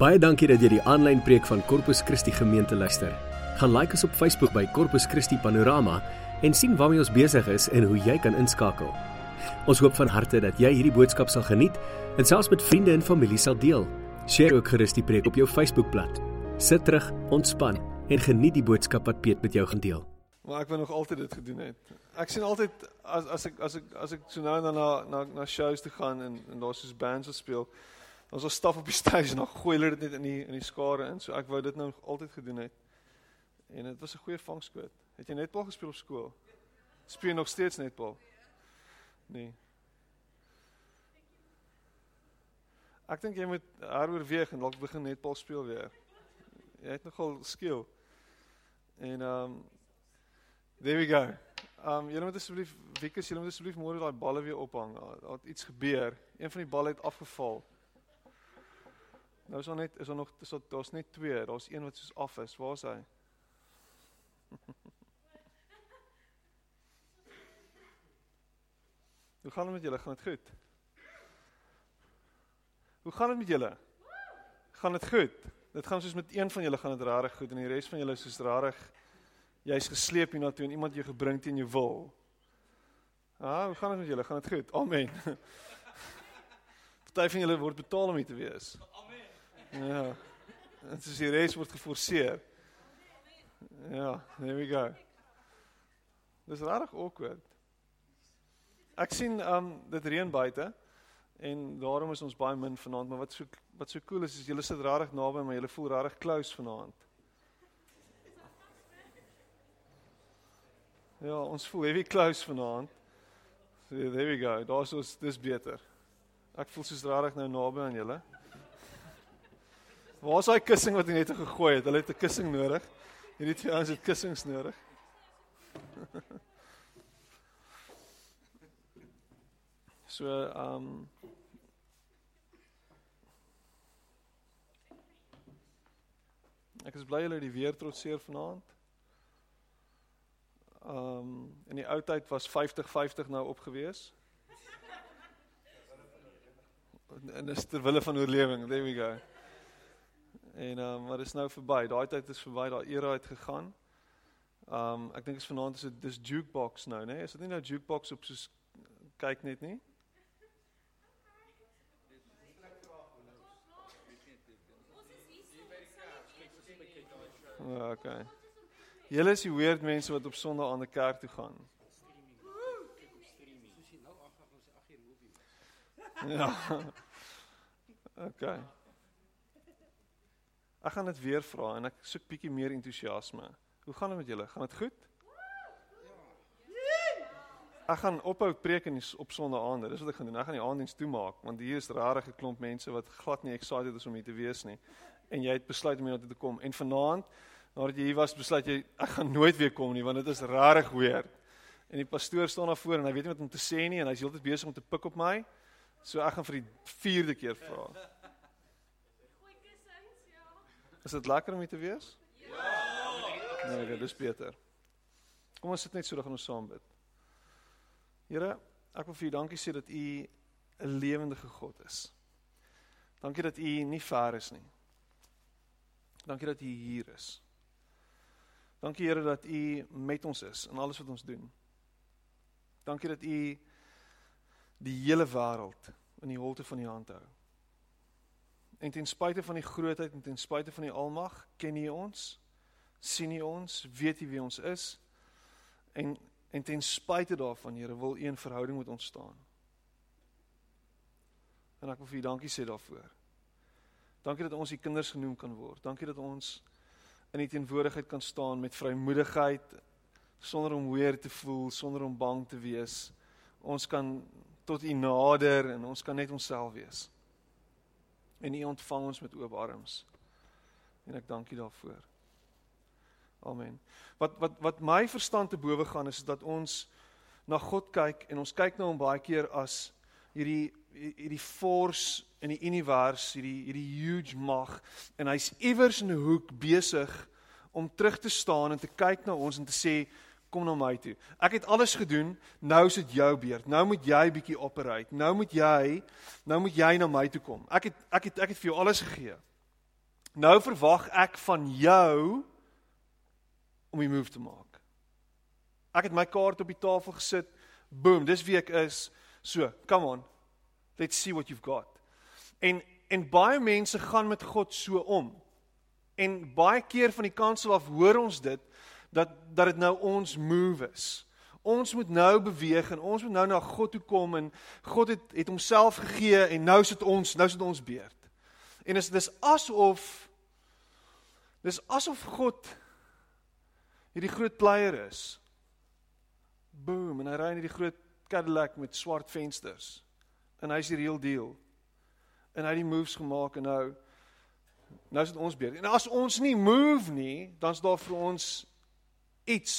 Baie dankie dat jy die aanlyn preek van Corpus Christi gemeente luister. Gaan like ons op Facebook by Corpus Christi Panorama en sien waarmee ons besig is en hoe jy kan inskakel. Ons hoop van harte dat jy hierdie boodskap sal geniet en selfs met vriende en familie sal deel. Deel ook gerus die preek op jou Facebookblad. Sit terug, ontspan en geniet die boodskap wat Piet met jou gaan deel. Maar ek wou nog altyd dit gedoen het. Ek sien altyd as as ek as ek as ek so nou en dan na na na shows toe gaan en en daar soos bands wat speel, ons al stap op die stage en dan gooi hulle dit net in die in die skare in. So ek wou dit nou altyd gedoen het. En dit was 'n goeie vangskoot. Het jy netbal gespeel op skool? Speel nog steeds netbal? Nee. Ek dink jy moet heroorweeg en dalk begin netbal speel weer. Jy het nogal skill. En um, there we go. Um, julle moet asseblief Wieke, julle moet asseblief môre daai balle weer ophang. Daar het iets gebeur. Een van die balle het afgeval. Nou is daar net is daar nog is daar daar's net twee. Daar's een wat soos af is. Waar is hy? Hoe gaan dit met julle? Gaan dit goed? Hoe gaan dit met julle? Gaan dit goed? Dit gaan soos met een van julle gaan dit rarig goed en die res van julle is soos rarig. Jy's gesleep hiernatoe en iemand jou gebring teen jou wil. Ah, hoe gaan dit met julle? Gaan dit goed? Amen. Party van julle word betaal om hier te wees. Ja. Dit is die res word geforseer. Ja, there we go. Dis regtig awkward. Ek sien um dit reën buite en daarom is ons baie min vanaand, maar wat so wat so cool is is julle sit regtig naby maar julle voel regtig close vanaand. Ja, ons voel heavy close vanaand. So there we go. Daar's ons dis beter. Ek voel soos regtig nou naby aan julle. Waar is daai kussing wat jy net gegooi het? Hulle het 'n kussing nodig. Hierdie twee ouens het kussings nodig. so, ehm um, Ek is bly julle die weer trotseer vanaand. Ehm um, in die ou tyd was 50-50 nou opgewees. En dis ter wille van oorlewing. There we go. En ehm um, maar dis nou verby. Daai tyd is verby. Daai era het gegaan. Ehm um, ek dink is vanaand is dit dis jukebox nou, né? Nee? Is dit nie nou jukebox op soos kyk net nie? Ja, okay. Julle is die weird mense wat op Sondag aan die kerk toe gaan. Ja. Okay. Ek gaan dit weer vra en ek soek bietjie meer entoesiasme. Hoe gaan dit met julle? Gaan dit goed? Ek gaan ophou preek in op Sondag aand. Dis wat ek gaan doen. Ek gaan die aanddiens toemaak want hier is regtig 'n klomp mense wat glad nie excited is om hier te wees nie. En jy het besluit om hier na toe te kom. En vanaand, nadat jy hier was, besluit jy ek gaan nooit weer kom nie want dit is regtig weer. En die pastoor staan daar voor en hy weet nie wat om te sê nie en hy's heeltyd besig om te pik op my. So ek gaan vir die 4de keer vra. Is dit lekker om hier te wees? Ja. Nee, okay, dis beter. Kom ons sit net so dat ons saam bid. Here, ek wil vir U dankie sê dat U 'n lewende God is. Dankie dat U nie ver is nie. Dankie dat U hier is. Dankie Here dat U met ons is in alles wat ons doen. Dankie dat U die hele wêreld in die holte van U hand hou. En ten spyte van die grootheid en ten spyte van die almag, ken U ons, sien U ons, weet U wie ons is. En en ten spyte daarvan, Here, wil U 'n verhouding met ons staan. En ek wil vir U dankie sê daarvoor. Dankie dat ons U kinders genoem kan word. Dankie dat ons in U teenwoordigheid kan staan met vrymoedigheid sonder om weer te voel, sonder om bang te wees. Ons kan tot U nader en ons kan net onsself wees en U ontvang ons met oop arms. En ek dank U daarvoor. Amen. Wat wat wat my verstand te bowe gaan is dat ons na God kyk en ons kyk na hom baie keer as hierdie hierdie force in die univers, hierdie hierdie huge mag en hy's iewers in 'n hoek besig om terug te staan en te kyk na ons en te sê kom na my toe. Ek het alles gedoen, nou is dit jou beurt. Nou moet jy bietjie operate. Nou moet jy nou moet jy na my toe kom. Ek het ek het ek het vir jou alles gegee. Nou verwag ek van jou om die move te maak. Ek het my kaart op die tafel gesit. Boom, dis wie ek is. So, come on. Let's see what you've got. En en baie mense gaan met God so om. En baie keer van die kansel af hoor ons dit dat dat dit nou ons move is. Ons moet nou beweeg en ons moet nou na God toe kom en God het het homself gegee en nou sit ons, nou sit ons beurt. En is dis asof dis asof God hierdie groot player is. Boom, en hy ry in hierdie groot Cadillac met swart vensters. En hy's die real deal en hy het die moves gemaak en nou nou is dit ons beurt. En as ons nie move nie, dan is daar vir ons iets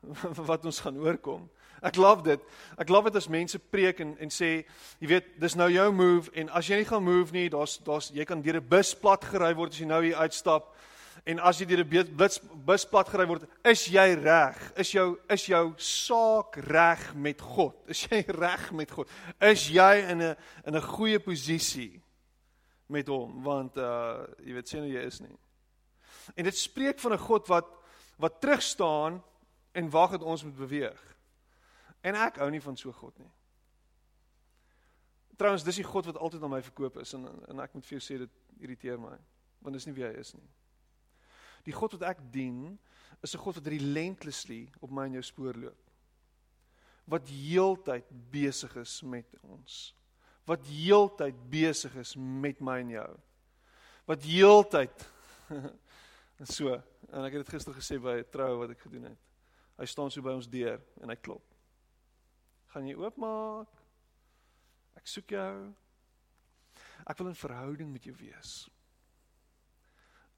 wat ons gaan oorkom. Ek love dit. Ek love dit as mense preek en en sê, jy weet, dis nou jou move en as jy nie gaan move nie, daar's daar's jy kan deur 'n bus plat gery word as jy nou hier uitstap. En as jy deur 'n bus bus plat gery word, is jy reg? Is jou is jou saak reg met God? Is jy reg met God? Is jy in 'n in 'n goeie posisie met hom? Want uh jy weet sien hoe jy is nie. En dit spreek van 'n God wat wat terug staan en wag dat ons moet beweeg. En ek hou nie van so God nie. Trouwens, dis die God wat altyd aan my verkoop is en en ek moet vir jou sê dit irriteer my, want dis nie wie hy is nie. Die God wat ek dien, is 'n God wat relentlessly op my en jou spoor loop. Wat heeltyd besig is met ons. Wat heeltyd besig is met my en jou. Wat heeltyd so, en ek het dit gister gesê by 'n troue wat ek gedoen het. Hy staan so by ons deur en hy klop. Gaan jy oopmaak? Ek soek jou. Ek wil 'n verhouding met jou wees.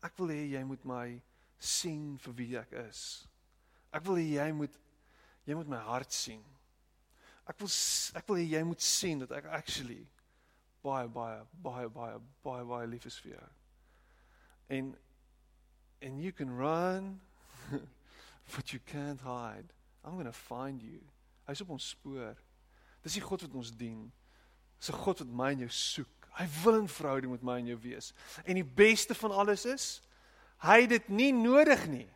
Ek wil hê jy moet my sien vir wie ek is. Ek wil hê jy moet jy moet my hart sien. Ek wil ek wil hê jy moet sien dat ek actually baie baie baie baie baie baie lief is vir jou. En and you can run but you can't hide. I'm going to find you. Hy's op ons spoor. Dis die God wat ons dien. Dis 'n God wat my en jou soek. Hy wil 'n verhouding met my en jou wees. En die beste van alles is hy het dit nie nodig nie.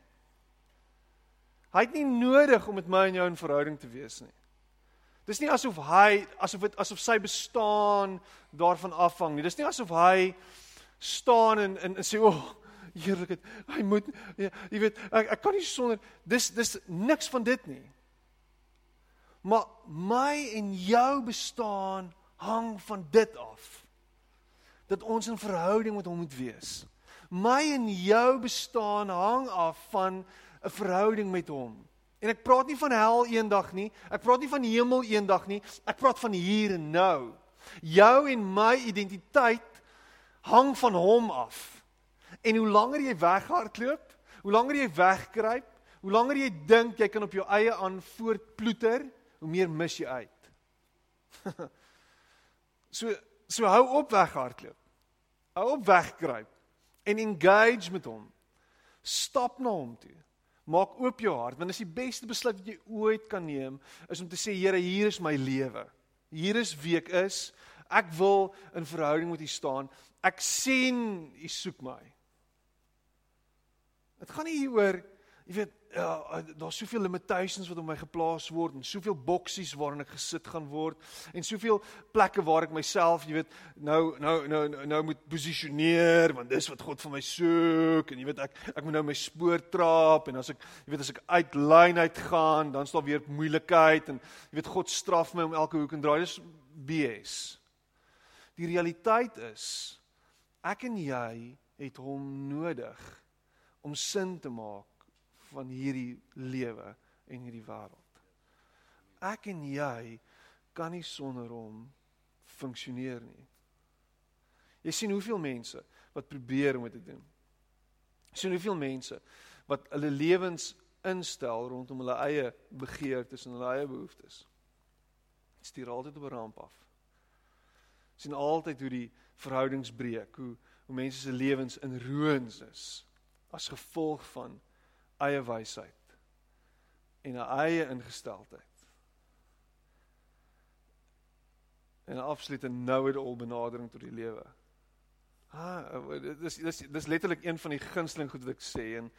Hy het nie nodig om met my en jou in verhouding te wees nie. Dis nie asof hy asof dit asof sy bestaan daarvan afhang nie. Dis nie asof hy staan en en, en sê o, oh, heerlikheid, hy moet ja, jy weet ek, ek kan nie sonder dis dis niks van dit nie. Maar my en jou bestaan hang van dit af dat ons in verhouding met hom moet wees. My en jou bestaan hang af van 'n verhouding met hom. En ek praat nie van hel eendag nie. Ek praat nie van hemel eendag nie. Ek praat van hier en nou. Jou en my identiteit hang van hom af. En hoe langer jy weghardloop, hoe langer jy wegkruip, hoe langer jy dink jy kan op jou eie aan voortploeter, hoe meer mis jy uit. so So hou op weghardloop. Hou op wegkruip en engage met hom. Stap na hom toe. Maak oop jou hart want dit is die beste besluit wat jy ooit kan neem is om te sê Here, hier is my lewe. Hier is wie ek is. Ek wil in verhouding met U staan. Ek sien U soek my. Dit gaan nie hier oor jy weet ja, daar's soveel limitations wat op my geplaas word en soveel boksies waarin ek gesit gaan word en soveel plekke waar ek myself, jy weet, nou nou nou nou moet posisioneer want dis wat God van my soek en jy weet ek ek moet nou my spoor trap en as ek jy weet as ek uit lyn uit gaan, dan staan weer moeilikheid en jy weet God straf my om elke hoek en draai. Dis BS. Die realiteit is ek en jy het hom nodig om sin te maak van hierdie lewe en hierdie wêreld. Ek en jy kan nie sonder hom funksioneer nie. Jy sien hoeveel mense wat probeer om dit te doen. Jy sien hoeveel mense wat hulle lewens instel rondom hulle eie begeertes en hulle eie behoeftes. Dit stuur altyd op 'n ramp af. Jy sien altyd hoe die verhoudings breek, hoe hoe mense se lewens in ruïnes is as gevolg van eie wysheid en 'n eie ingesteldheid. En 'n absolute know-it-all benadering tot die lewe. Ah, dis dis dis letterlik een van die gunsteling goed wat ek sê en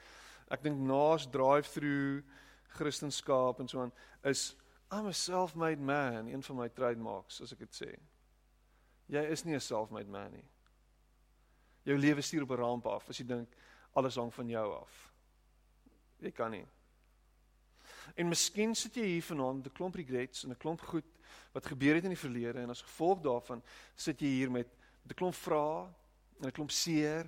ek dink naas drive-through Christendom en so aan is I'm a self-made man, een van my trademarks as ek dit sê. Jy is nie 'n self-made man nie. Jou lewe stuur op 'n ramp af as jy dink alles hang van jou af. Jy kan nie. En miskien sit jy hier vanaand met 'n klomp regrets en 'n klomp goed wat gebeur het in die verlede en as gevolg daarvan sit jy hier met 'n klomp vrae en 'n klomp seer.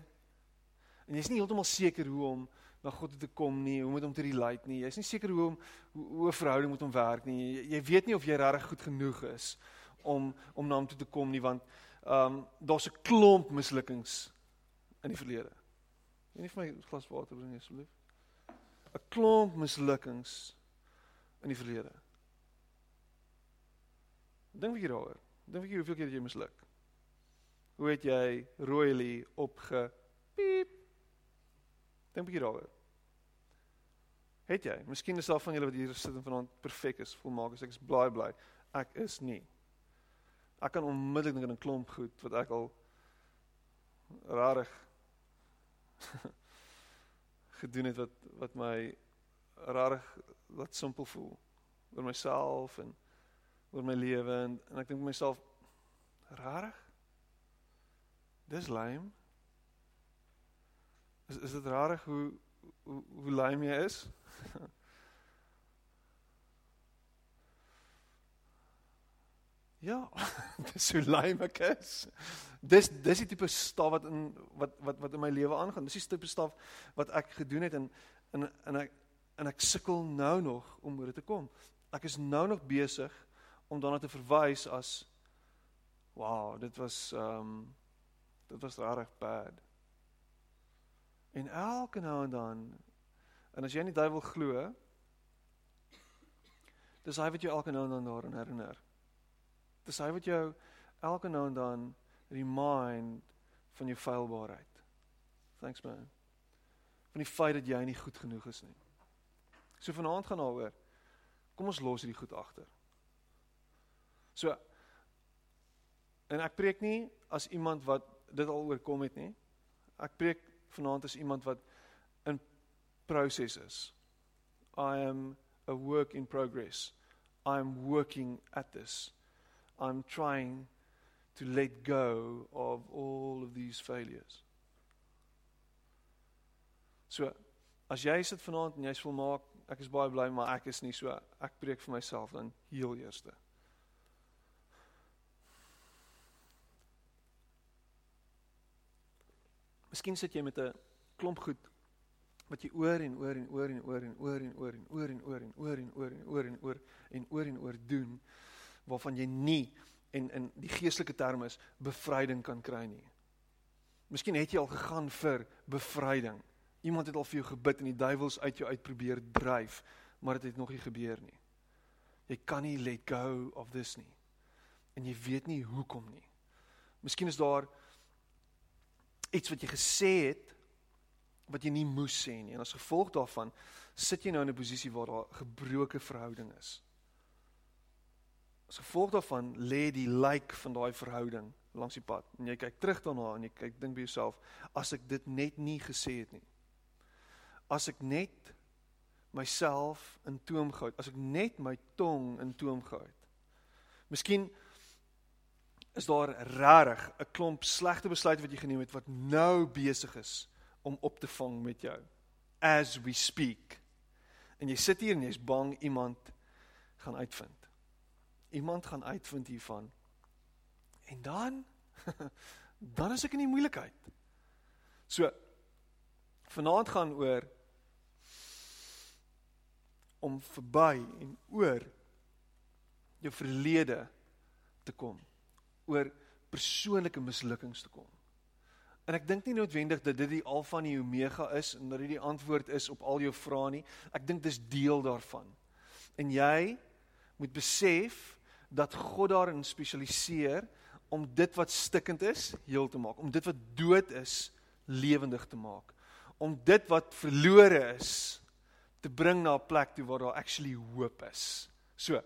En jy's nie heeltemal seker hoe om na God toe te kom nie, hoe moet om te relate nie. Jy's nie seker hoe om hoe, 'n verhouding moet om werk nie. Jy, jy weet nie of jy regtig goed genoeg is om om na hom toe te kom nie want ehm um, daar's 'n klomp mislukkings in die verlede. Jy nie vir my glas water bring asseblief. 'n Klomp mislukkings in die verlede. Dink vir daaroor. Dink vir hoeveel keer het jy misluk? Hoe het jy royally opge piep? Dink vir daaroor. Het jy? Miskien is daar van julle wat hier sit en vanaand perfek is, volmaak is. Ek is bly bly. Ek is nie. Ek kan onmiddellik dink aan 'n klomp goed wat ek al rarig gedoen het wat wat my rarig wat simpel voel. Oor myself en oor my lewe en, en ek dink myself rarig? Dis lame. Is is dit rarig hoe hoe hoe lame jy is Ja, dis so lame ek is. Dis dis die tipe staf wat in wat wat wat in my lewe aangaan. Dis die tipe staf wat ek gedoen het en en en ek en ek sukkel nou nog om oor dit te kom. Ek is nou nog besig om daarna te verwys as wow, dit was ehm um, dit was regtig bad. En elke nou en dan en as jy nie duiwel glo, dis hy wat jou elke nou en dan daaraan herinner. Dis hy wat jou elke nou en dan remind van jou feilbaarheid. Thanks man. Van die feit dat jy nie goed genoeg is nie. So vanaand gaan daaroor. Kom ons los hierdie goed agter. So en ek preek nie as iemand wat dit al oorkom het nie. Ek preek vanaand as iemand wat in proses is. I am a work in progress. I'm working at this. I'm trying to let go of all of these failures. So as jy sit vanaand en jy's volmaak, ek is baie bly maar ek is nie so ek preek vir myself dan heel eerste. Miskien sit jy met 'n klomp goed wat jy oor en oor en oor en oor en oor en oor en oor en oor en oor en oor en oor en oor en oor en oor doen waarvan jy nie en in die geestelike terme is bevryding kan kry nie. Miskien het jy al gegaan vir bevryding. Iemand het al vir jou gebid en die duiwels uit jou uit probeer dryf, maar dit het nog nie gebeur nie. Jy kan nie let go of this nie. En jy weet nie hoekom nie. Miskien is daar iets wat jy gesê het wat jy nie moes sê nie en as gevolg daarvan sit jy nou in 'n posisie waar daar gebroke verhouding is. As gevolg daarvan lê die lijk van daai verhouding langs die pad. En jy kyk terug daarna en jy kyk dink by jouself, as ek dit net nie gesê het nie. As ek net myself in toom gehou het, as ek net my tong in toom gehou het. Miskien is daar regtig 'n klomp slegte besluite wat jy geneem het wat nou besig is om op te vang met jou as we speak. En jy sit hier en jy's bang iemand gaan uitvind iemand gaan uitvind hiervan. En dan dan is ek in die moeilikheid. So vanaand gaan oor om verby en oor jou verlede te kom. Oor persoonlike mislukkings te kom. En ek dink nie noodwendig dat dit die alfa en die omega is en dat dit die antwoord is op al jou vrae nie. Ek dink dis deel daarvan. En jy moet besef dat God daarin spesialiseer om dit wat stikkend is heel te maak, om dit wat dood is lewendig te maak, om dit wat verlore is te bring na 'n plek toe waar daar actually hoop is. So,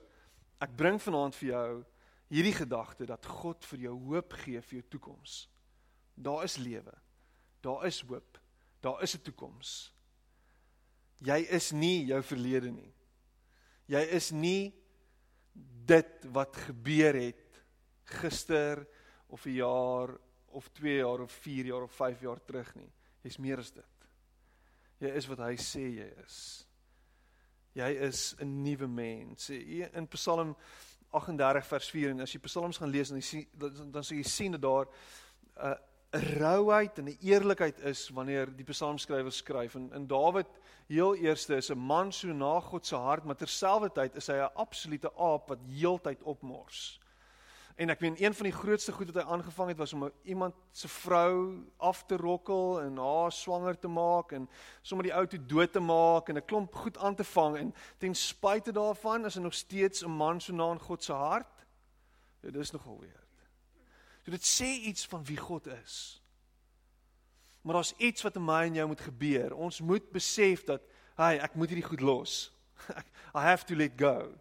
ek bring vanaand vir jou hierdie gedagte dat God vir jou hoop gee vir jou toekoms. Daar is lewe. Daar is hoop. Daar is 'n toekoms. Jy is nie jou verlede nie. Jy is nie dit wat gebeur het gister of 'n jaar of 2 jaar of 4 jaar of 5 jaar terug nie. Jy's meer as dit. Jy is wat hy sê jy is. Jy is 'n nuwe mens. In Psalm 38 vers 4 en as jy Psalms gaan lees dan sien dan sal jy sien dat daar 'n uh, 'n rouheid en 'n eerlikheid is wanneer die psalmskrywer skryf en in Dawid heel eerste is 'n man so na God se hart maar terselfdertyd is hy 'n absolute aap wat heeltyd opmors. En ek meen een van die grootste goed wat hy aangevang het was om iemand se vrou af te rokkel en haar swanger te maak en sommer die ou te dood te maak en 'n klomp goed aan te vang en ten spyte daarvan is hy nog steeds 'n man so na God se hart. Ja, dit is nogal weer. So dit sê iets van wie God is. Maar daar's iets wat in my en jou moet gebeur. Ons moet besef dat, "Hai, ek moet hierdie goed los. I have to let go."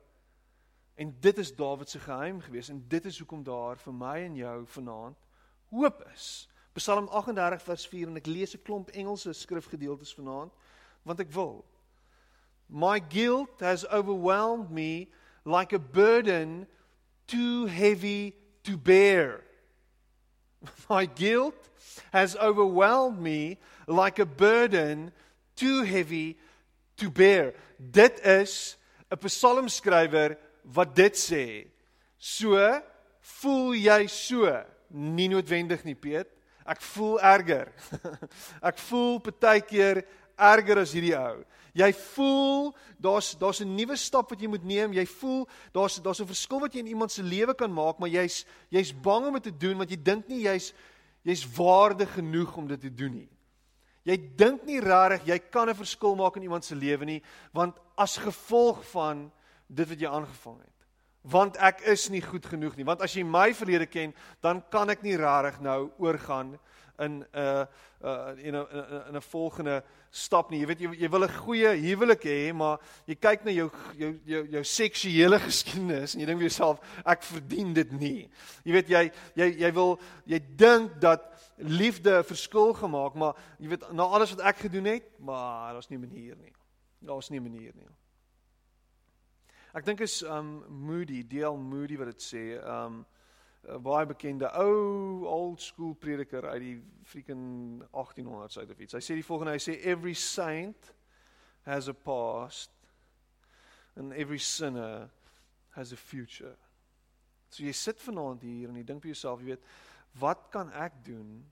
En dit is Dawid se geheim gewees en dit is hoekom daar vir my en jou vanaand hoop is. Psalm 38 vers 4 en ek lees 'n klomp Engelse skrifgedeeltes vanaand want ek wil. My guilt has overwhelmed me like a burden too heavy to bear. My guilt has overwhelmed me like a burden too heavy to bear. Dit is 'n psalmskrywer wat dit sê. So voel jy so, nie noodwendig nie, Piet. Ek voel erger. Ek voel partykeer erger as hierdie ou. Jy voel daar's daar's 'n nuwe stap wat jy moet neem. Jy voel daar's daar's 'n verskil wat jy in iemand se lewe kan maak, maar jy's jy's bang om dit te doen want jy dink nie jy's jy's waardig genoeg om dit te doen nie. Jy dink nie regtig jy kan 'n verskil maak in iemand se lewe nie, want as gevolg van dit wat jy aangevang het. Want ek is nie goed genoeg nie, want as jy my verlede ken, dan kan ek nie regtig nou oorgaan in 'n uh, uh you know in 'n volgende stap nie. Jy weet jy, jy wil 'n goeie huwelik hê, maar jy kyk na jou jou jou, jou seksuele geskiedenis en jy dink vir jouself ek verdien dit nie. Jy weet jy jy jy wil jy dink dat liefde 'n verskil gemaak, maar jy weet na alles wat ek gedoen het, maar daar's nie 'n manier nie. Daar's nie 'n manier nie. Ek dink is um Moody, DL Moody wat dit sê, um 'n baie bekende ou old school prediker uit die freaking 1800s uit of iets. Hy sê die volgende, hy sê every saint has a past and every sinner has a future. So jy sit vanaand hier en jy dink vir jouself, jy weet, wat kan ek doen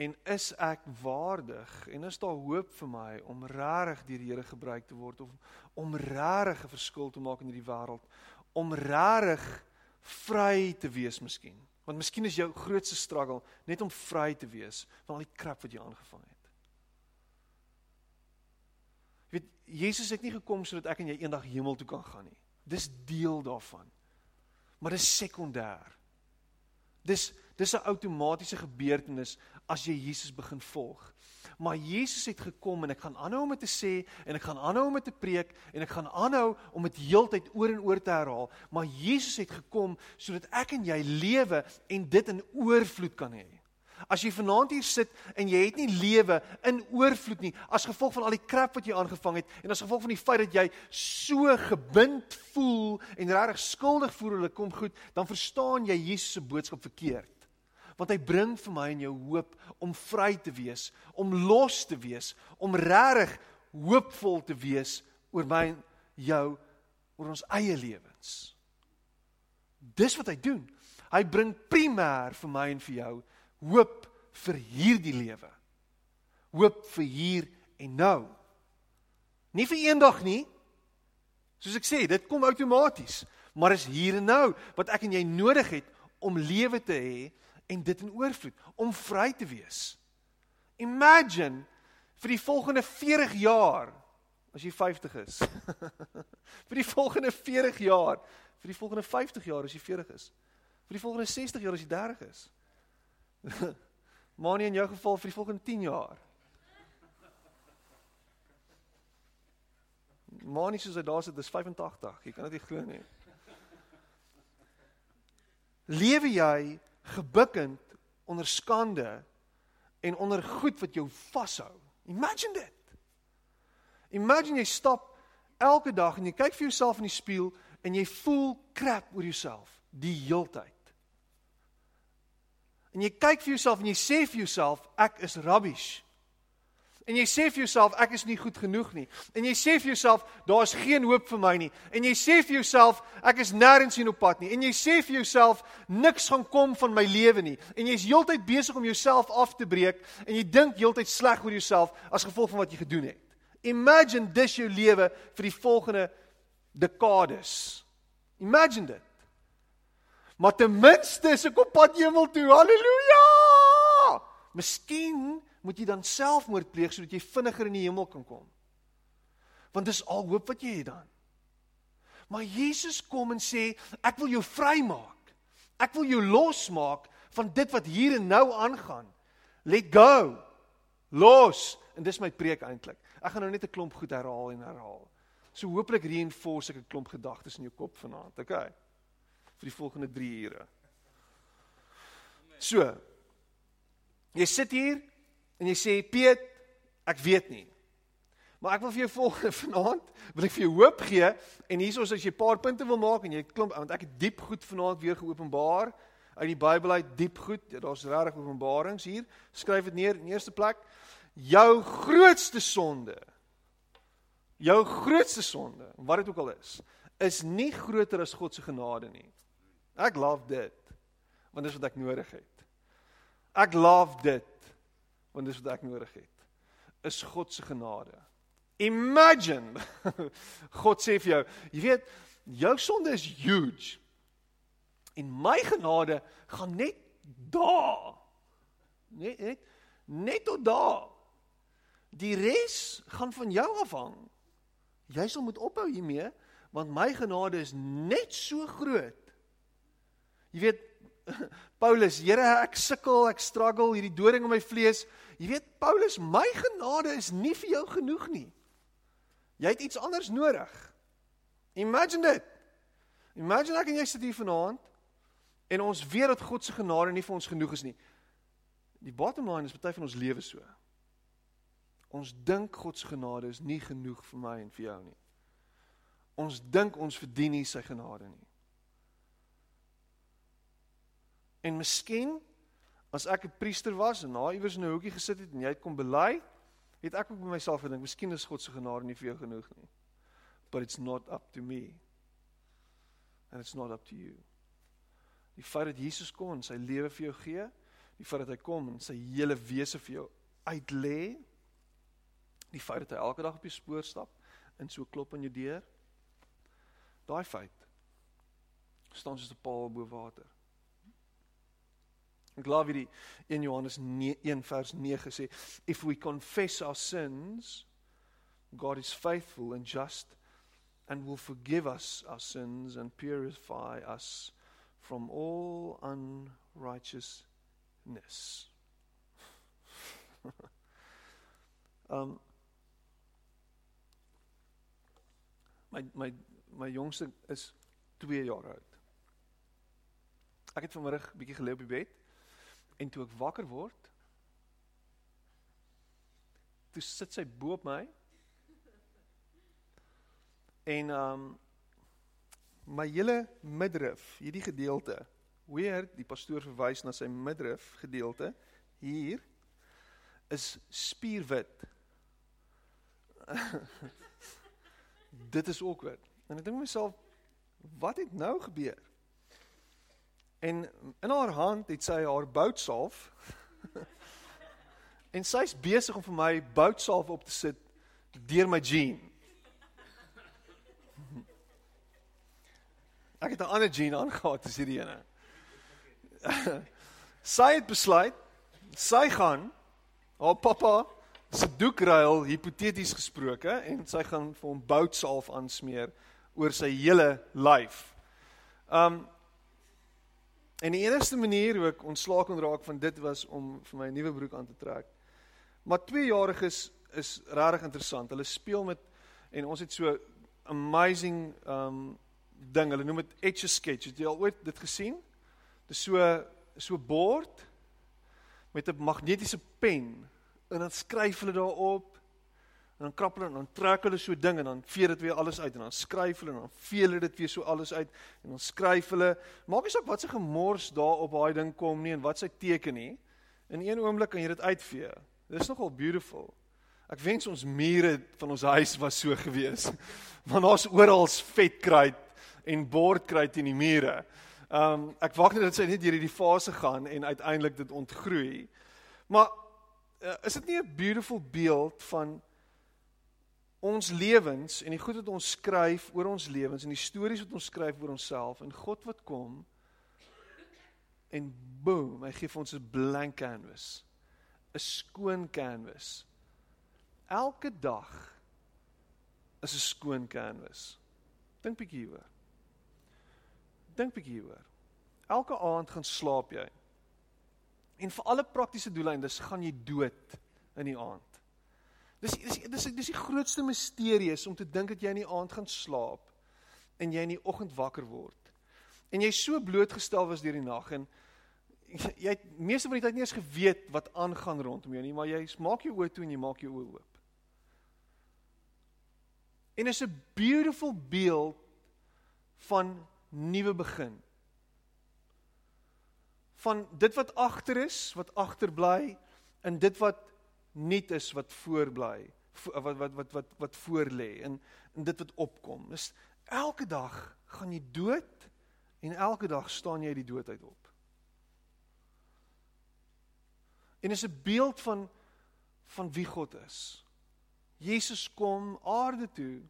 en is ek waardig en is daar hoop vir my om regtig deur die Here gebruik te word of om regtig 'n verskil te maak in hierdie wêreld om regtig vry te wees miskien. Want miskien is jou grootste struggle net om vry te wees van al die krap wat jy aangevang het. Jy weet Jesus het nie gekom sodat ek en jy eendag hemel toe kan gaan nie. Dis deel daarvan. Maar dis sekondêr. Dis dis 'n outomatiese gebeurtenis as jy Jesus begin volg maar Jesus het gekom en ek gaan aanhou om dit te sê en ek gaan aanhou om dit te preek en ek gaan aanhou om dit heeltyd oor en oor te herhaal, maar Jesus het gekom sodat ek en jy lewe en dit in oorvloed kan hê. As jy vanaand hier sit en jy het nie lewe in oorvloed nie as gevolg van al die krap wat jy aangevang het en as gevolg van die feit dat jy so gebind voel en regtig skuldig voel oor hulle kom goed, dan verstaan jy Jesus se boodskap verkeerd want hy bring vir my en jou hoop om vry te wees, om los te wees, om regtig hoopvol te wees oor my en jou oor ons eie lewens. Dis wat hy doen. Hy bring primêr vir my en vir jou hoop vir hierdie lewe. Hoop vir hier en nou. Nie vir eendag nie. Soos ek sê, dit kom outomaties, maar is hier en nou wat ek en jy nodig het om lewe te hê en dit in oorvloed om vry te wees. Imagine vir die volgende 40 jaar as jy 50 is. vir die volgende 40 jaar, vir die volgende 50 jaar as jy 40 is. Vir die volgende 60 jaar as jy 30 is. maar nie in jou geval vir die volgende 10 jaar. Maar nie soos hy daar sit, dis 85. Jy kan dit nie glo nie. Lewe jy gebukkend onder skande en onder goed wat jou vashou. Imagine dit. Imagine jy stap elke dag en jy kyk vir jouself in die spieël en jy voel crap oor jouself die heeltyd. En jy kyk vir jouself en jy sê vir jouself ek is rubbish. En jy sê vir jouself ek is nie goed genoeg nie. En jy sê vir jouself daar's geen hoop vir my nie. En jy sê vir jouself ek is nêrens heen op pad nie. En jy sê vir jouself niks gaan kom van my lewe nie. En jy's heeltyd besig om jouself af te breek en jy dink heeltyd sleg oor jouself as gevolg van wat jy gedoen het. Imagine dis jou lewe vir die volgende dekades. Imagine dit. Maar ten minste is ek op pad hemel toe. Halleluja! Miskien moet jy dan selfmoord pleeg sodat jy vinniger in die hemel kan kom. Want dis al hoop wat jy het dan. Maar Jesus kom en sê, ek wil jou vrymaak. Ek wil jou losmaak van dit wat hier en nou aangaan. Let go. Los. En dis my preek eintlik. Ek gaan nou net 'n klomp goed herhaal en herhaal. So hooplik reinforce ek 'n klomp gedagtes in jou kop vanaand. Okay. Vir die volgende 3 ure. So. Jy sit hier en jy sê Piet, ek weet nie. Maar ek wil vir jou volgende vanaand, wil ek vir jou hoop gee en hiersoos as jy 'n paar punte wil maak en jy klomp want ek het diep goed vanaand weer geopenbaar uit die Bybel uit diep goed. Ja, Daar's regtig openbarings hier. Skryf dit neer in eerste plek. Jou grootste sonde. Jou grootste sonde, wat dit ook al is, is nie groter as God se genade nie. Ek love dit. Want dis wat ek nodig het. Ek love dit want dis wat ek nodig het. Is God se genade. Imagine. God sê vir jou, jy weet, jou sonde is huge. En my genade gaan net daar. Net net net tot daar. Die res gaan van jou afhang. Jy sal moet ophou hiermee want my genade is net so groot. Jy weet Paulus, Here, ek sukkel, ek struggle, hierdie doring in my vlees. Jy weet Paulus, my genade is nie vir jou genoeg nie. Jy het iets anders nodig. Imagine dit. Imagine ek en jy sit hier vanaand en ons weet dat God se genade nie vir ons genoeg is nie. Die bottom line is party van ons lewe so. Ons dink God se genade is nie genoeg vir my en vir jou nie. Ons dink ons verdien nie sy genade nie. En miskien as ek 'n priester was en daar iewers in 'n hoekie gesit het en jy het kom bely, het ek ook by myself gedink, miskien is God se genade nie vir jou genoeg nie. But it's not up to me. And it's not up to you. Die feit dat Jesus kom en sy lewe vir jou gee, die feit dat hy kom en sy hele wese vir jou uitlê, die feit dat hy elke dag op jou spoor stap en so klop aan jou deur, daai feit staan soos 'n paal bo water. Ek glo wie die 1 Johannes 1 vers 9 sê, if we confess our sins, God is faithful and just and will forgive us our sins and purify us from all unrighteousness. um my my my jongste is 2 jaar oud. Ek het vanmiddag bietjie gelê op die bed En toe ek wakker word, toe sit sy bo op my. En um my hele midrif, hierdie gedeelte, weer die pastoor verwys na sy midrif gedeelte hier is spierwit. Dit is awkward. En ek dink myself, wat het nou gebeur? En in haar hand het sy haar boutsalf. en sy's besig om vir my boutsalf op te sit deur my jean. Ek het 'n ander jean aangetree as hierdie ene. sy het besluit sy gaan haar pappa se doekruil hipoteties gesproke en sy gaan vir hom boutsalf aansmeer oor sy hele lyf. Um En die enigste manier hoe ek ontslaak kon raak van dit was om vir my 'n nuwe broek aan te trek. Maar tweejariges is regtig interessant. Hulle speel met en ons het so amazing um ding. Hulle noem dit etch a sketch. Het jy al ooit dit gesien? Dis so so bord met 'n magnetiese pen en dan skryf hulle daarop en dan krap hulle en dan trek hulle so ding en dan vee dit weer alles uit en dan skryf hulle en dan vee hulle dit weer so alles uit en dan skryf hulle. Maak nie saak wat se gemors daar op daai ding kom nie en wat sy teken nie. In een oomblik kan jy dit uitvee. Dis nogal beautiful. Ek wens ons mure van ons huis was so gewees. Want daar's oral vetkruit en bordkruit in die mure. Um ek wag net dat sy net deur hierdie fase gaan en uiteindelik dit ontgroei. Maar uh, is dit nie 'n beautiful beeld van ons lewens en die goed wat ons skryf oor ons lewens en die stories wat ons skryf oor onsself en God wat kom en boom, hy gee vir ons 'n blank canvas. 'n skoon canvas. Elke dag is 'n skoon canvas. Dink bietjie hieroor. Dink bietjie hieroor. Elke aand gaan slaap jy. En vir alle praktiese doeleindes gaan jy dood in die aand. Dis dis dis dis die grootste misterie is om te dink dat jy in die aand gaan slaap en jy in die oggend wakker word. En jy so blootgestel was deur die nag en jy het meeste van die tyd nie eens geweet wat aangaan rondom jou nie, maar jy maak jou oë toe en jy maak jou oë oop. En is 'n beautiful beeld van nuwe begin. Van dit wat agter is, wat agterbly en dit wat nuut is wat voorbly wat wat wat wat wat voor lê en en dit wat opkom. Dis elke dag gaan jy dood en elke dag staan jy die dood uit op. En is 'n beeld van van wie God is. Jesus kom aarde toe.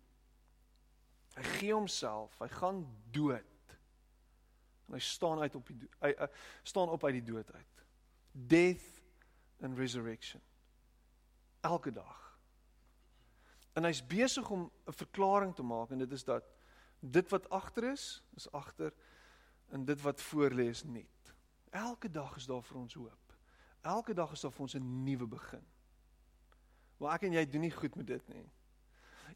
Hy gee homself, hy gaan dood. En hy staan uit op die hy, hy staan op uit die dood uit. Death and resurrection elke dag. En hy's besig om 'n verklaring te maak en dit is dat dit wat agter is, is agter en dit wat voor lê is nuut. Elke dag is daar vir ons hoop. Elke dag is daar vir ons 'n nuwe begin. Maar ek en jy doen nie goed met dit nie.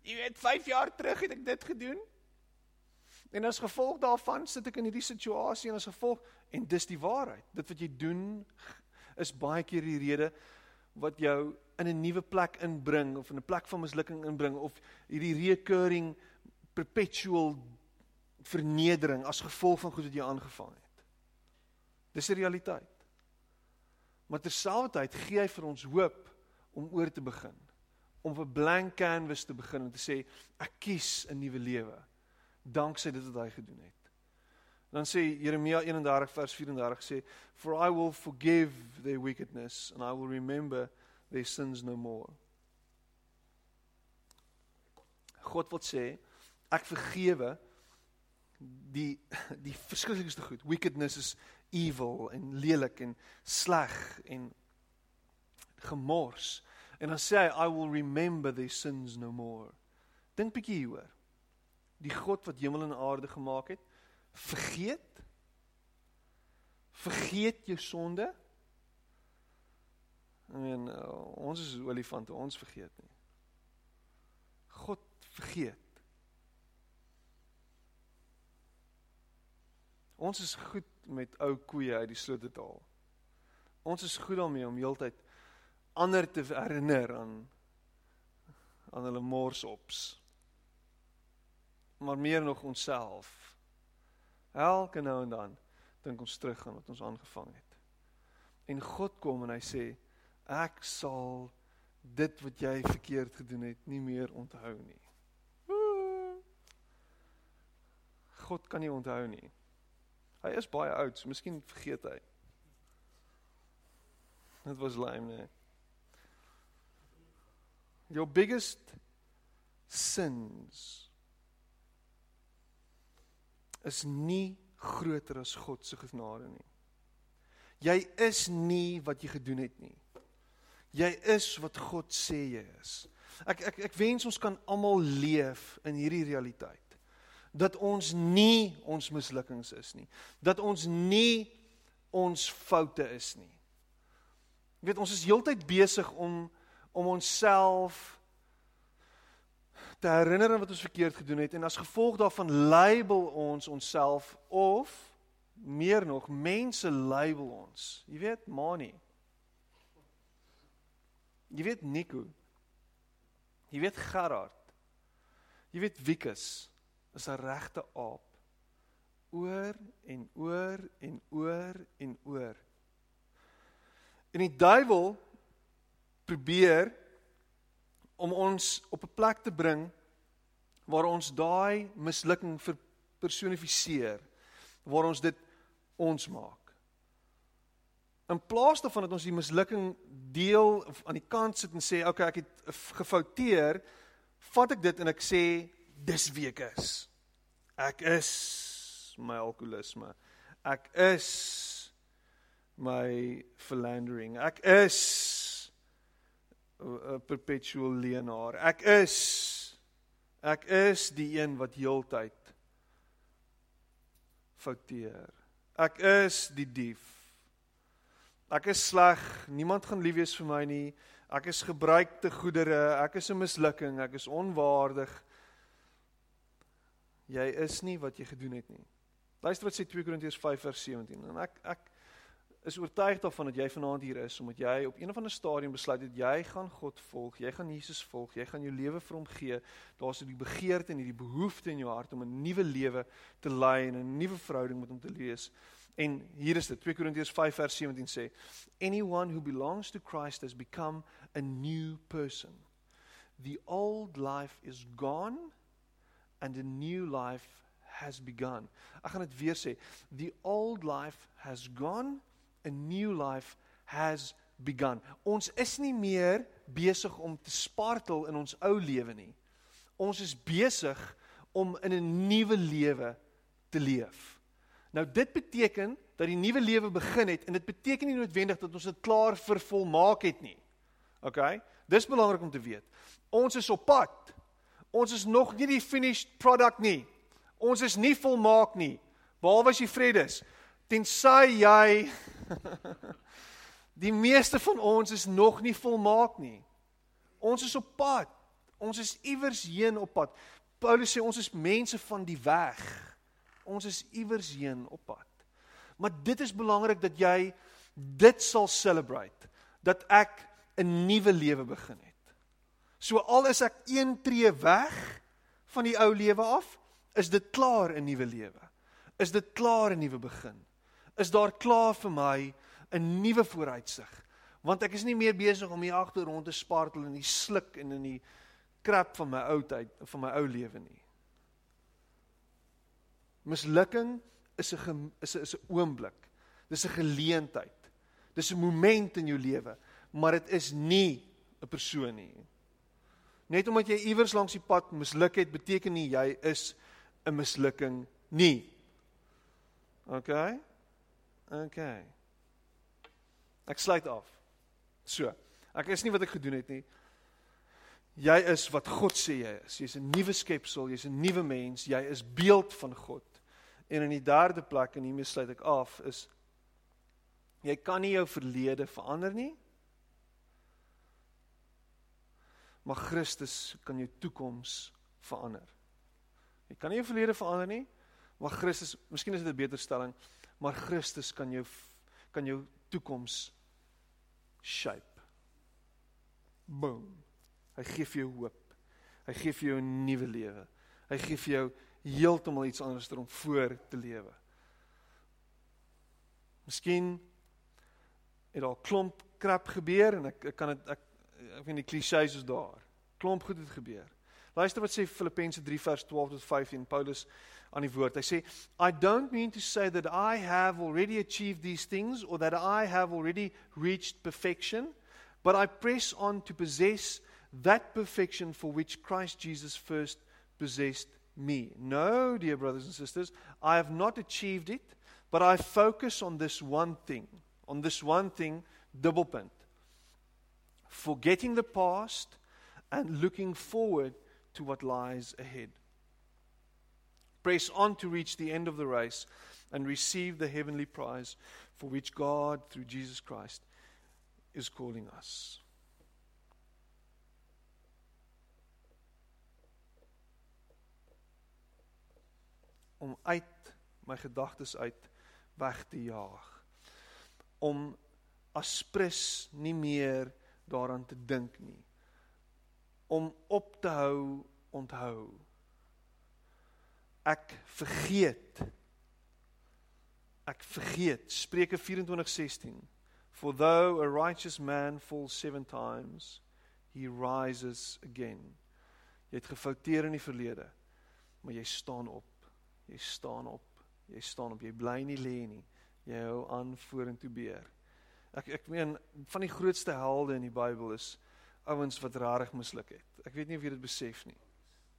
Jy weet 5 jaar terug het ek dit gedoen. En as gevolg daarvan sit ek in hierdie situasie en as gevolg en dis die waarheid. Dit wat jy doen is baie keer die rede wat jou in 'n nuwe plek inbring of in 'n plek van mislukking inbring of hierdie recurring perpetual vernedering as gevolg van goed wat jy aangevang het. Dis 'n realiteit. Maar terselfdertyd gee hy vir ons hoop om oor te begin, om 'n blank canvas te begin en te sê ek kies 'n nuwe lewe danksy dit wat hy gedoen het. Dan sê Jeremia 31 vers 34 sê for I will forgive their wickedness and I will remember their sins no more. God wil sê ek vergewe die die verskriklikste goed. Wickedness is evil en lelik en sleg en gemors. En dan sê hy I will remember their sins no more. Dink bietjie hieroor. Die God wat hemel en aarde gemaak het, vergeet vergeet jou sonde I mean, uh, ons is olifante, ons vergeet nie. God vergeet. Ons is goed met ou koeie uit die sloot te haal. Ons is goed daarmee om heeltyd ander te herinner aan aan hulle morsops. Maar meer nog onsself. Elke nou en dan dink ons terug aan wat ons aangevang het. En God kom en hy sê ek sal dit wat jy verkeerd gedoen het nie meer onthou nie. God kan nie onthou nie. Hy is baie oud, so miskien vergeet hy. Dit was lame, nee. Your biggest sins is nie groter as God se genade nie. Jy is nie wat jy gedoen het nie. Jy is wat God sê jy is. Ek ek ek wens ons kan almal leef in hierdie realiteit. Dat ons nie ons mislukkings is nie. Dat ons nie ons foute is nie. Jy weet ons is heeltyd besig om om onsself te herinner aan wat ons verkeerd gedoen het en as gevolg daarvan label ons onsself of meer nog mense label ons. Jy weet, manie Jy weet Nico. Jy weet Gerard. Jy weet Wikus is 'n regte aap. Oor en oor en oor en oor. En die duiwel probeer om ons op 'n plek te bring waar ons daai mislukking verpersonifiseer, waar ons dit ons maak. In plaas daarvan dat ons die mislukking deel of aan die kant sit en sê, "Oké, okay, ek het gefouteer," vat ek dit en ek sê, "Dis wie ek is. Ek is my alkoholisme. Ek is my philandering. Ek is perpetual leenaar. Ek is ek is die een wat heeltyd fouteer. Ek is die dief. Ek is sleg. Niemand gaan lief wees vir my nie. Ek is gebruikte goedere. Ek is 'n mislukking. Ek is onwaardig. Jy is nie wat jy gedoen het nie. Luister wat sê 2 Korintiërs 5 vers 17. En ek ek is oortuig daarvan dat jy vanaand hier is omdat jy op een of ander stadium besluit het jy gaan God volg, jy gaan Jesus volg, jy gaan jou lewe vir hom gee. Daar's 'n begeerte en hierdie behoefte in jou hart om 'n nuwe lewe te lei en 'n nuwe verhouding met hom te lees. En hier is dit 2 Korintiërs 5 vers 17 sê anyone who belongs to Christ has become a new person. The old life is gone and a new life has begun. Ek gaan dit weer sê. The old life has gone, a new life has begun. Ons is nie meer besig om te spartel in ons ou lewe nie. Ons is besig om in 'n nuwe lewe te leef. Nou dit beteken dat die nuwe lewe begin het en dit beteken nie noodwendig dat ons dit klaar vervolmaak het nie. OK? Dis belangrik om te weet. Ons is op pad. Ons is nog nie die finished product nie. Ons is nie volmaak nie. Behalwe as jy vredes. Tensy jy Die meeste van ons is nog nie volmaak nie. Ons is op pad. Ons is iewers heen op pad. Paulus sê ons is mense van die weg. Ons is iewers heen op pad. Maar dit is belangrik dat jy dit sal celebrate dat ek 'n nuwe lewe begin het. So al is ek een tree weg van die ou lewe af, is dit klaar 'n nuwe lewe. Is dit klaar 'n nuwe begin? Is daar klaar vir my 'n nuwe vooruitsig? Want ek is nie meer besig om hier agter rond te spartel in die sluk en in die krap van my ou tyd, van my ou lewe nie. Mislukking is 'n is 'n is 'n oomblik. Dis 'n geleentheid. Dis 'n moment in jou lewe, maar dit is nie 'n persoon nie. Net omdat jy iewers langs die pad misluk het, beteken nie jy is 'n mislukking nie. OK? OK. Ek sluit af. So. Ek is nie wat ek gedoen het nie. Jy is wat God sê jy is. Jy's 'n nuwe skepsel, jy's 'n nuwe mens, jy is beeld van God. En in die derde plek en hiermee sluit ek af is jy kan nie jou verlede verander nie. Maar Christus kan jou toekoms verander. Jy kan nie jou verlede verander nie, maar Christus, miskien is dit 'n beter stelling, maar Christus kan jou kan jou toekoms shape. Boom. Hy gee vir jou hoop. Hy gee vir jou 'n nuwe lewe. Hy gee vir jou heeltemal iets anders om voor te lewe. Miskien het daar klomp krap gebeur en ek ek kan dit ek ek weet die klisjées is daar. Klomp goed het gebeur. Luister wat sê Filippense 3 vers 12 tot 15 Paulus aan die woord. Hy sê I don't mean to say that I have already achieved these things or that I have already reached perfection, but I press on to possess that perfection for which Christ Jesus first possessed me. No, dear brothers and sisters, I have not achieved it, but I focus on this one thing, on this one thing, double punt. Forgetting the past and looking forward to what lies ahead. Press on to reach the end of the race and receive the heavenly prize for which God, through Jesus Christ, is calling us. om uit my gedagtes uit weg te jaag. Om aspres nie meer daaraan te dink nie. Om op te hou onthou. Ek vergeet. Ek vergeet. Spreuke 24:16. For though a righteous man falls 7 times, he rises again. Jy het gefouteer in die verlede, maar jy staan op. Jy staan op. Jy staan op. Jy bly nie lê nie. Jy hou aan vorentoe beer. Ek ek meen van die grootste helde in die Bybel is ouens wat rarig misluk het. Ek weet nie of jy dit besef nie.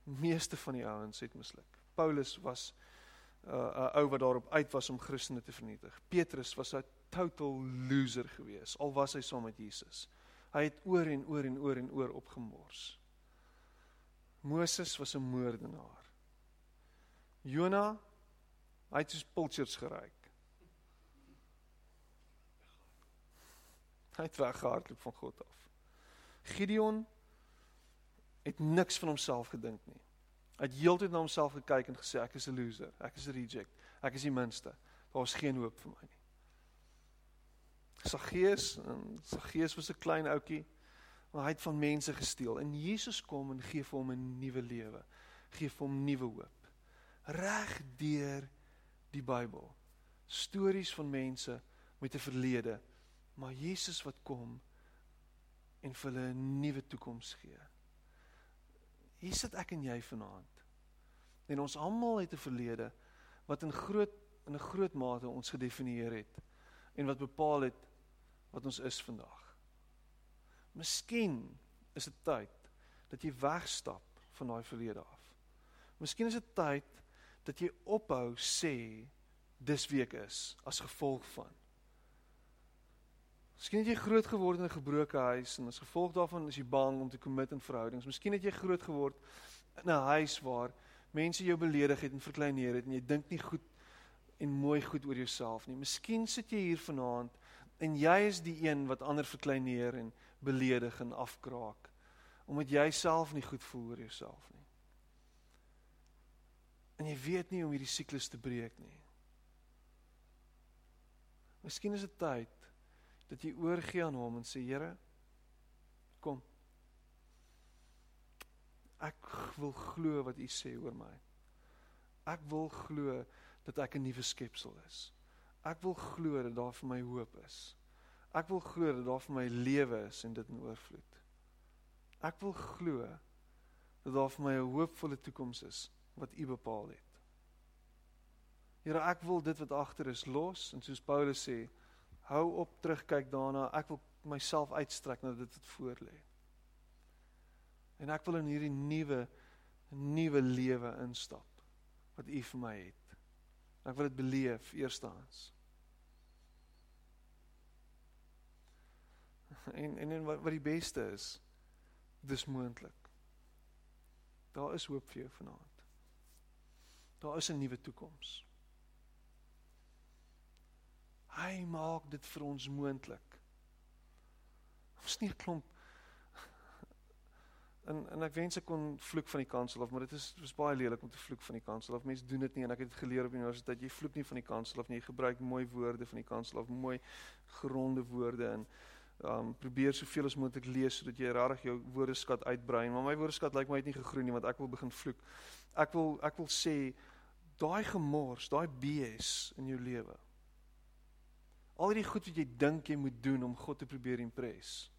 Meeste van die ouens het misluk. Paulus was 'n uh, ou wat daarop uit was om Christene te vernietig. Petrus was 'n total loser gewees al was hy saam met Jesus. Hy het oor en oor en oor en oor opgemors. Moses was 'n moordenaar. Jona hy het soos pulchers geryk. Hy het weggehardloop van God af. Gideon het niks van homself gedink nie. Hy het heeltyd na homself gekyk en gesê ek is 'n loser, ek is 'n reject, ek is die minste. Daar is geen hoop vir my nie. Saggeus, Saggeus was 'n klein ouetjie, maar hy het van mense gesteel en Jesus kom en gee vir hom 'n nuwe lewe, gee vir hom nuwe hoop. Reg deur die Bybel. Stories van mense met 'n verlede maar Jesus wat kom en vir hulle 'n nuwe toekoms gee. Hier sit ek en jy vanaand. En ons almal het 'n verlede wat in groot in 'n groot mate ons gedefinieer het en wat bepaal het wat ons is vandag. Miskien is dit tyd dat jy wegstap van daai verlede af. Miskien is dit tyd dat jy ophou sê dis wie ek is as gevolg van Miskien het jy groot geword in 'n gebroke huis en as gevolg daarvan is jy bang om te commit in verhoudings. Miskien het jy groot geword in 'n huis waar mense jou beledig het en verkleineer het en jy dink nie goed en mooi goed oor jouself nie. Miskien sit jy hier vanaand en jy is die een wat ander verkleineer en beledig en afkraak omdat jy self nie goed voel oor jouself nie. En jy weet nie hoe om hierdie siklus te breek nie. Miskien is dit tyd dat jy oorgee aan hom en sê Here kom. Ek wil glo wat u sê oor my. Ek wil glo dat ek 'n nuwe skepsel is. Ek wil glo dat daar vir my hoop is. Ek wil glo dat daar vir my lewe is en dit in oorvloed. Ek wil glo dat daar vir my 'n hoopvolle toekoms is wat u bepaal het. Here ek wil dit wat agter is los en soos Paulus sê hou op terugkyk daarna. Ek wil myself uitstrek na dit wat voor lê. En ek wil in hierdie nuwe nuwe lewe instap wat U vir my het. Ek wil dit beleef eerstens. En en en wat wat die beste is, dis moontlik. Daar is hoop vir jou vanaand. Daar is 'n nuwe toekoms. Hy maak dit vir ons moontlik. Ons nie 'n klomp en en ek wens ek kon vloek van die kansel af, maar dit is dis baie lelik om te vloek van die kansel af. Mense doen dit nie en ek het dit geleer op universiteit. Jy vloek nie van die kansel af nie. Jy gebruik mooi woorde van die kansel af, mooi gronde woorde en um probeer soveel as moontlik lees sodat jy regtig jou woordeskat uitbrei. Maar my woordeskat lyk my het nie gegroei nie want ek wil begin vloek. Ek wil ek wil sê daai gemors, daai BS in jou lewe Al die goed wat jy dink jy moet doen om God te probeer impress.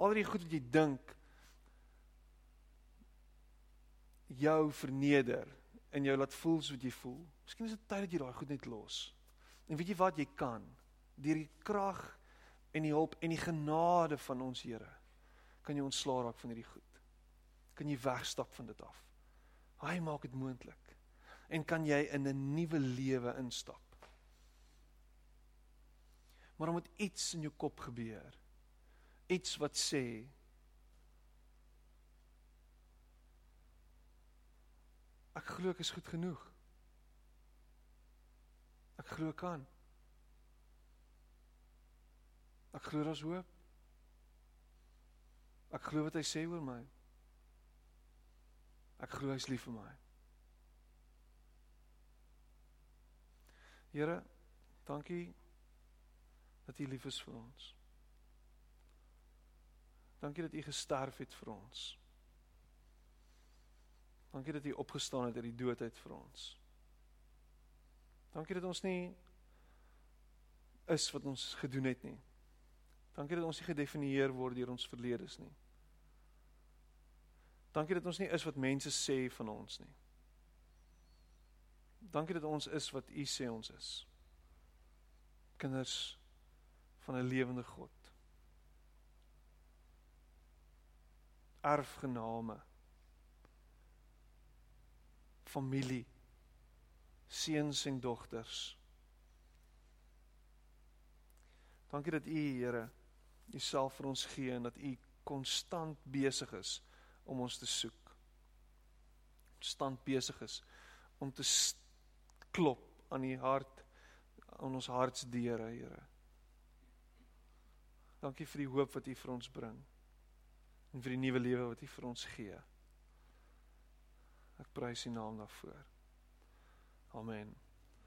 Al die goed wat jy dink jou verneder en jou laat voel soos jy voel. Miskien is dit tyd dat jy daai goed net los. En weet jy wat jy kan? Deur die krag en die hulp en die genade van ons Here kan jy ontslaa raak van hierdie goed. Kan jy wegstap van dit af. Hy maak dit moontlik. En kan jy in 'n nuwe lewe instap? Maar om met iets in jou kop gebeur. Iets wat sê Ek glo ek is goed genoeg. Ek glo kan. Ek glo daar's hoop. Ek glo wat hy sê oor my. Ek glo hy's lief vir my. Here, dankie dat U lief is vir ons. Dankie dat U gesterf het vir ons. Dankie dat U opgestaan het uit die dood uit vir ons. Dankie dat ons nie is wat ons gedoen het nie. Dankie dat ons nie gedefinieer word deur ons verledes nie. Dankie dat ons nie is wat mense sê van ons nie. Dankie dat ons is wat U sê ons is. Kinders van 'n lewende God. Erfgename. Familie. Seuns en dogters. Dankie dat U Here Uself vir ons gee en dat U konstant besig is om ons te soek. Konstant besig is om te klop aan U hart aan ons hartsdeure, Here. Dankie vir die hoop wat U vir ons bring en vir die nuwe lewe wat U vir ons gee. Ek prys U naam daarvoor. Amen.